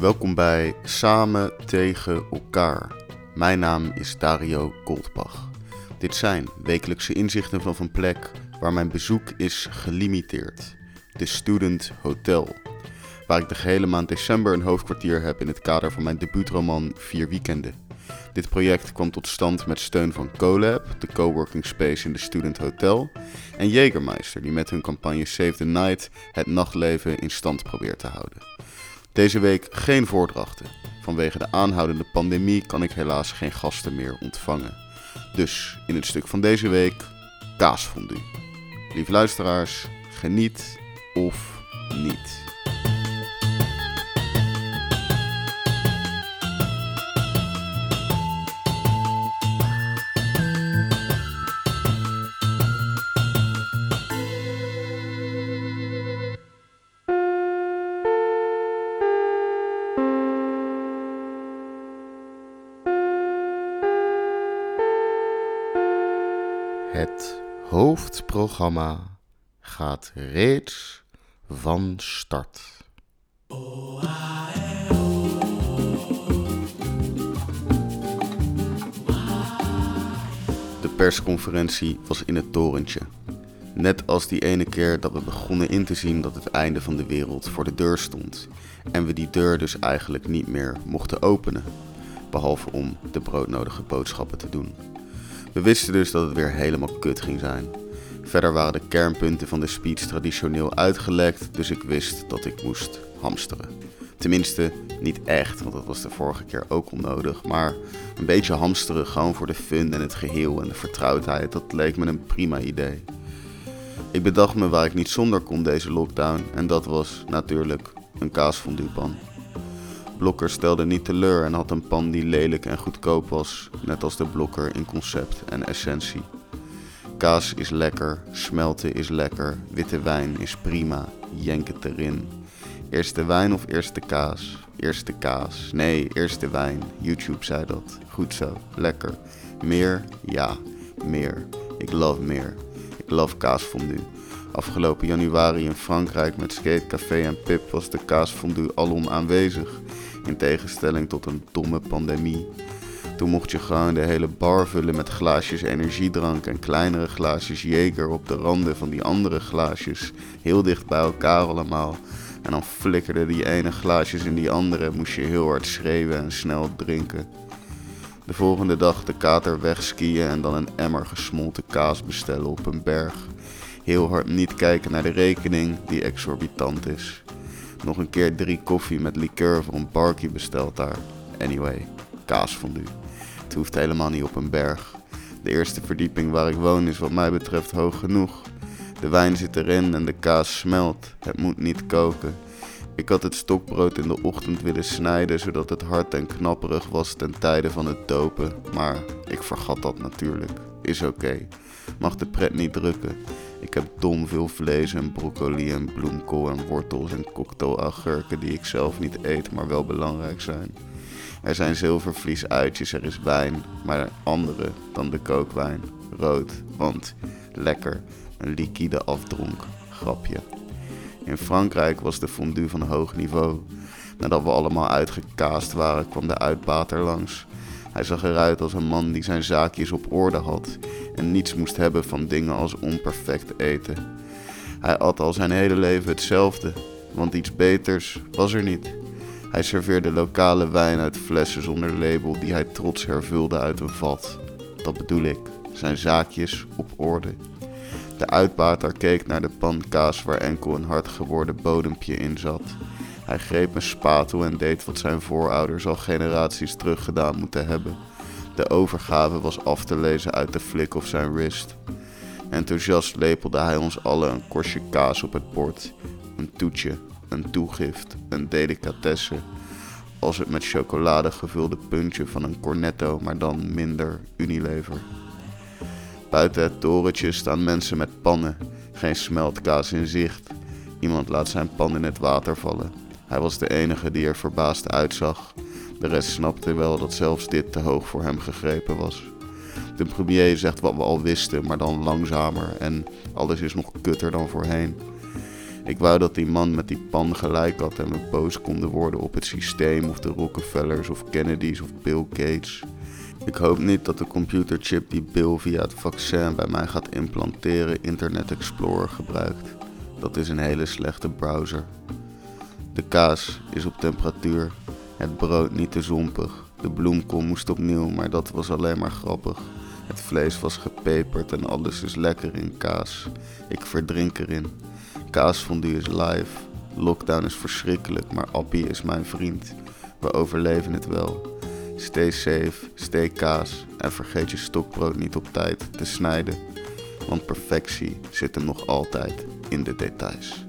Welkom bij Samen tegen elkaar. Mijn naam is Dario Goldbach. Dit zijn wekelijkse inzichten van een plek waar mijn bezoek is gelimiteerd. De Student Hotel. Waar ik de gehele maand december een hoofdkwartier heb in het kader van mijn debuutroman Vier Weekenden. Dit project kwam tot stand met steun van CoLab, de coworking space in de Student Hotel, en Jägermeister, die met hun campagne Save the Night het nachtleven in stand probeert te houden. Deze week geen voordrachten. Vanwege de aanhoudende pandemie kan ik helaas geen gasten meer ontvangen. Dus in het stuk van deze week kaasfondue. Lieve luisteraars, geniet of niet. Hoofdprogramma gaat reeds van start. De persconferentie was in het torentje. Net als die ene keer dat we begonnen in te zien dat het einde van de wereld voor de deur stond. En we die deur dus eigenlijk niet meer mochten openen. Behalve om de broodnodige boodschappen te doen. We wisten dus dat het weer helemaal kut ging zijn. Verder waren de kernpunten van de speech traditioneel uitgelekt, dus ik wist dat ik moest hamsteren. Tenminste, niet echt, want dat was de vorige keer ook onnodig. Maar een beetje hamsteren, gewoon voor de fun en het geheel en de vertrouwdheid, dat leek me een prima idee. Ik bedacht me waar ik niet zonder kon deze lockdown, en dat was natuurlijk een kaasfonduepan. Blokker stelde niet teleur en had een pan die lelijk en goedkoop was, net als de Blokker in concept en essentie. Kaas is lekker, smelten is lekker, witte wijn is prima, jenk het erin. Eerste wijn of eerste kaas? Eerste kaas. Nee, eerste wijn. YouTube zei dat. Goed zo, lekker. Meer? Ja, meer. Ik love meer. Ik love kaasfondue. Afgelopen januari in Frankrijk met Skatecafé en Pip was de kaasfondue alom aanwezig in tegenstelling tot een domme pandemie. Toen mocht je gewoon de hele bar vullen met glaasjes energiedrank en kleinere glaasjes Jager op de randen van die andere glaasjes, heel dicht bij elkaar allemaal. En dan flikkerden die ene glaasjes in die andere, moest je heel hard schreeuwen en snel drinken. De volgende dag de kater wegskiën en dan een emmer gesmolten kaas bestellen op een berg. Heel hard niet kijken naar de rekening die exorbitant is. Nog een keer drie koffie met liqueur voor een barkie besteld daar. Anyway, kaasfondue. Het hoeft helemaal niet op een berg. De eerste verdieping waar ik woon is wat mij betreft hoog genoeg. De wijn zit erin en de kaas smelt. Het moet niet koken. Ik had het stokbrood in de ochtend willen snijden zodat het hard en knapperig was ten tijde van het dopen. Maar ik vergat dat natuurlijk. Is oké. Mag de pret niet drukken. Ik heb dom veel vlees en broccoli en bloemkool en wortels en cocktailagurken die ik zelf niet eet, maar wel belangrijk zijn. Er zijn zilvervlies uitjes, er is wijn, maar andere dan de kookwijn. Rood, want lekker, een liquide afdronk, grapje. In Frankrijk was de fondue van hoog niveau. Nadat we allemaal uitgekaast waren, kwam de uitbater langs. Hij zag eruit als een man die zijn zaakjes op orde had en niets moest hebben van dingen als onperfect eten. Hij at al zijn hele leven hetzelfde, want iets beters was er niet. Hij serveerde lokale wijn uit flessen zonder label die hij trots hervulde uit een vat. Dat bedoel ik, zijn zaakjes op orde. De uitbater keek naar de pan kaas waar enkel een hard geworden bodempje in zat. Hij greep een spatel en deed wat zijn voorouders al generaties terug gedaan moeten hebben. De overgave was af te lezen uit de flik of zijn wrist. Enthousiast lepelde hij ons allen een korstje kaas op het bord. Een toetje, een toegift, een delicatesse. Als het met chocolade gevulde puntje van een cornetto, maar dan minder Unilever. Buiten het torentje staan mensen met pannen, geen smeltkaas in zicht. Iemand laat zijn pan in het water vallen. Hij was de enige die er verbaasd uitzag. De rest snapte wel dat zelfs dit te hoog voor hem gegrepen was. De premier zegt wat we al wisten, maar dan langzamer en alles is nog kutter dan voorheen. Ik wou dat die man met die pan gelijk had en we boos konden worden op het systeem of de Rockefellers of Kennedys of Bill Gates. Ik hoop niet dat de computerchip die Bill via het vaccin bij mij gaat implanteren Internet Explorer gebruikt. Dat is een hele slechte browser. De kaas is op temperatuur, het brood niet te zompig. De bloemkool moest opnieuw, maar dat was alleen maar grappig. Het vlees was gepeperd en alles is lekker in kaas. Ik verdrink erin. Kaasfondue is live. Lockdown is verschrikkelijk, maar Appie is mijn vriend. We overleven het wel. Stay safe, stay kaas en vergeet je stokbrood niet op tijd te snijden. Want perfectie zit hem nog altijd in de details.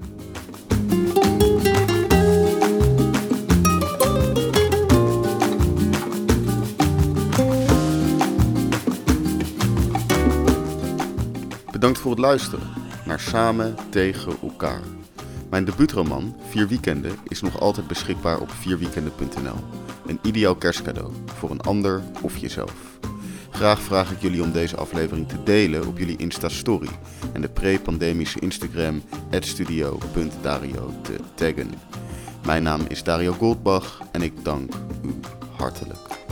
Bedankt voor het luisteren Samen tegen elkaar. Mijn debuutroman, Vier Weekenden, is nog altijd beschikbaar op vierweekenden.nl. Een ideaal kerstcadeau voor een ander of jezelf. Graag vraag ik jullie om deze aflevering te delen op jullie Insta-story en de pre-pandemische Instagram studio.dario te taggen. Mijn naam is Dario Goldbach en ik dank u hartelijk.